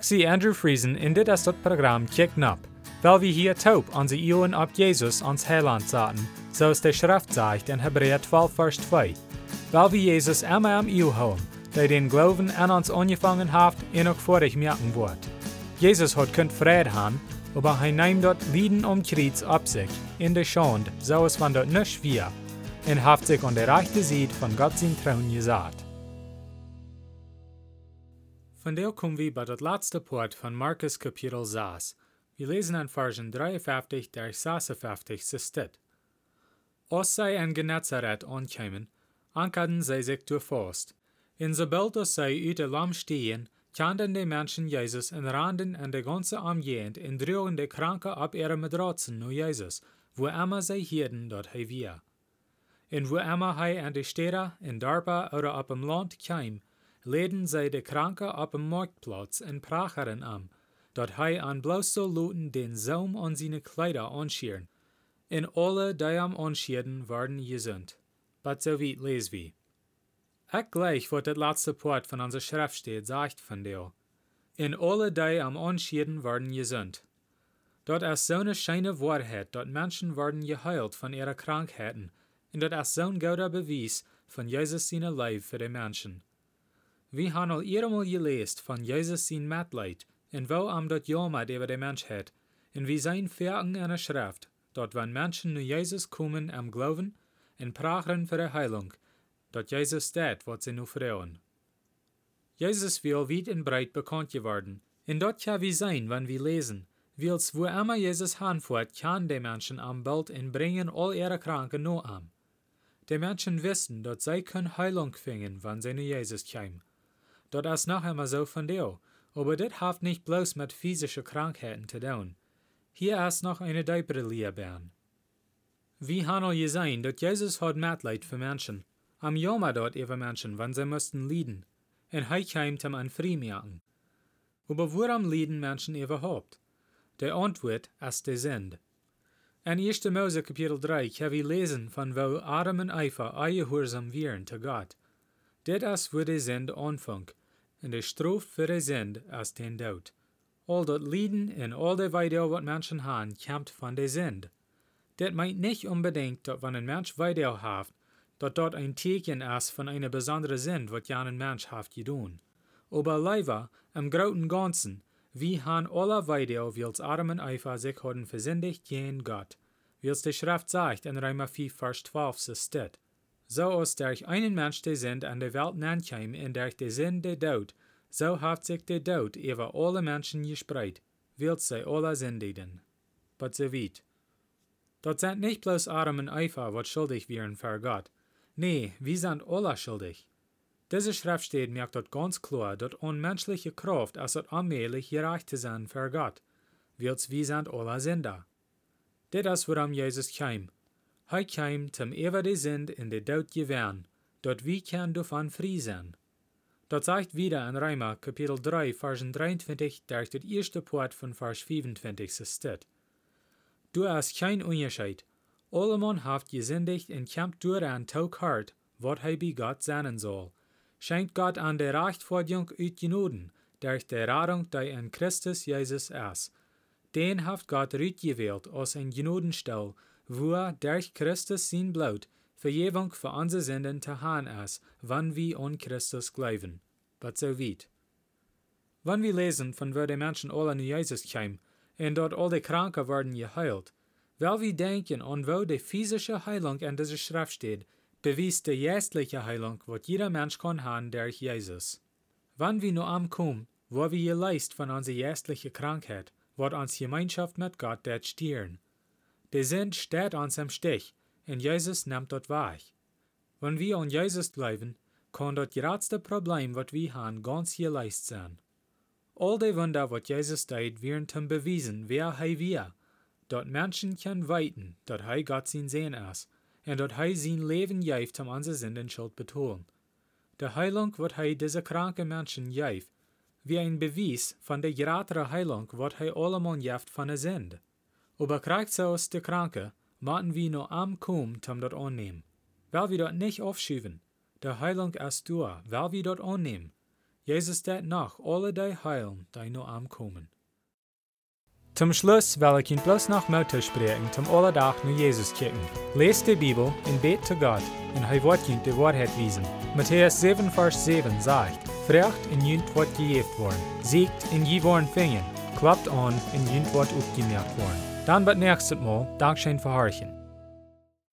Zie Andrew Friesen in dit is dat programma Kick Nap, weil wir hier taub onze Ioen ab Jesus ans Heiland zaten, so es der Schrift sagt in Hebräer 12, Vers 2. Weil wir Jesus immer am Iu haben, der den Glauben an uns angefangen hat, ihn auch vor ich merken wird. Jesus hat könnt Frieden haben, aber er nimmt dort Lieden um Kreuz ab sich, in der Schande, so es von dort nicht wir, und hat sich an der rechten Seite von Gott sein Trauen gesagt. Der kommen wir bei das letzte Port von Markus Kapitel 6. Wir lesen an Versen 53 durch 56 so steht. Als zij in Genezareth aankwamen, ankerden zij zich door Faust. En sobald als zij uit de lam stehen, kenden de mensen Jezus en randen en de ganze omgehend en droegen de kranken op ihre matratzen naar Jezus, wo immer zij hielden dat hij wir. En wo immer hij an de steden, in dorpen oder op dem land kwam, leden zij de kranken op dem marktplatz en pracheren am, dat hij aan bloße Luten den Saum an seine Kleider anschieren. En alle die am anschieren werden gesund. But so weit les wie. Ik gleich, wat het laatste Port von unserer Schrift steht, sagt von dir. In alle die am anschieren werden gesund. Dort ist so eine scheine Wahrheit, dort Menschen werden geheilt von ihren Krankheiten, und dort ist so ein guter Beweis von Jesus seine Leib für die Menschen. Wir haben al eenmaal gelesen von Jesus sein Mitleid, en wo am dort jammert über die Menschheit, en wie sein Verken in der Schrift, dort wenn Menschen nu Jesus kommen am Glauben, en prachen für die Heilung, dort Jesus steht, wat sie nu vertrauen. Jesus will weit und breit bekannt geworden, en dort kann wie sein, wenn wir lesen, wils wo immer Jesus hanfort, kann die Menschen am Bild en bringen all ihre Kranken nur am. Die Menschen wissen, dass sie können Heilung finden, wenn sie nu Jesus kommen. Dort ist noch immer so von dir, aber das hat nicht bloß mit physischen Krankheiten zu tun. Hier ist noch eine deepere Lehre. Wie haben wir gesehen, dass Jesus hat Mitleid für Menschen. Am Jammer dort über Menschen, wenn sie mussten leiden. Und er kam zum an Friemerken. Aber warum leiden Menschen überhaupt? Die Antwort ist die Sünde. In 1. Mose Kapitel 3 können wir lesen, von wo Adam und Eva eingehorsam wären zu Gott. Dit is wo die Sünde anfängt, und die Strafe für die Sünde ist den Tod. All dat Leiden en all die Weidel wat Menschen haben, kommt von der Sünde. Das meint nicht unbedingt, dass wenn ein Mensch Weidel hat, dass dort ein Teken ist von einer besonderen Sünde, was ja ein Mensch hat getan. Aber leider, im großen Ganzen, wie han alle Weidel, wils und Eva sich haben versündigt gegen Gott, wils die Schrift sagt in Römer 4, Vers 12, so steht. So als durch einen Mensch die Sünde an der Welt nankam und durch die Sünde der Tod, so hat sich der Tod über alle Menschen gespreit, will sie alle sündigen. But so weit. Dort sind nicht bloß Adam und Eva, was schuldig wären für Gott. Nee, wir sind alle schuldig. Diese Schrift steht merkt dort ganz klar, dass unmenschliche Kraft als dort allmählich gereicht zu sein für Gott, wils wir sind alle Sünder. Das ist, worum Jesus kam. Er kam, zum ewer die Sünde in der Tod gewähren, dort wie kann davon frei sein. Dat sagt wieder in Römer Kapitel 3, Versen 23, durch das erste Port von Vers 25 so steht. Du hast kein Unterschied. Allemann haft gesündigt und kämpft durch ein Tag hart, wat hij bei Gott sein soll. Schenkt Gott an der Rechtfertigung ut Genoden, durch die Rettung, die in Christus Jesus ist. Den haft Gott rüt gewählt aus ein Genodenstall, er durch Christus sein Blut Vergebung für unsere Sünden zu haben ist, wenn wir an Christus glauben. But so weit. Wenn wir lesen, von wo die Menschen alle an Jesus kamen, und dort all die Kranken werden geheilt, weil wir denken, an wo die physische Heilung in dieser Schrift steht, beweist die geistliche Heilung, was jeder Mensch kann haben durch Jesus. Wenn wir nur ankommen, wo wir geleist von unserer geistlichen Krankheit, wird uns Gemeinschaft mit Gott dort stieren. Die Sinn steht uns im Stich, und Jesus nimmt dort wahr. Wenn wir an Jesus bleiben, kann das geradste Problem, was wir haben, ganz geleist sein. All die Wunder, was Jesus tut, werden zum bewiesen, wer er wir. Dort Menschen können weiten, dort er Gott sein Sehen ist, und dort er sein Leben gibt, um unsere Sünden Schuld betonen. Die Heilung, was er diese kranken Menschen gibt, wie ein Beweis von der geradere Heilung, was er allemal gibt von der Sünde. Aber so aus der Kranke, maten wir nur am kommen, um dort annehmen. Weil wir dort nicht aufschieben. Der Heilung ist da, weil wir dort annehmen. Jesus dat nach alle die heilen, die nu aankomen. Zum Schluss will ich Ihnen bloß noch Mutter sprechen, zum alle Tag nur Jesus kicken. Lest die Bibel und bet zu Gott, und er wird Ihnen die Wahrheit wiesen. Matthäus 7, Vers 7 sagt, Frecht in Jünt wird gejeft worden, siegt in je worden fingen, klappt an in Jünt wird aufgemerkt worden. Dan bat dark shane for faharichin.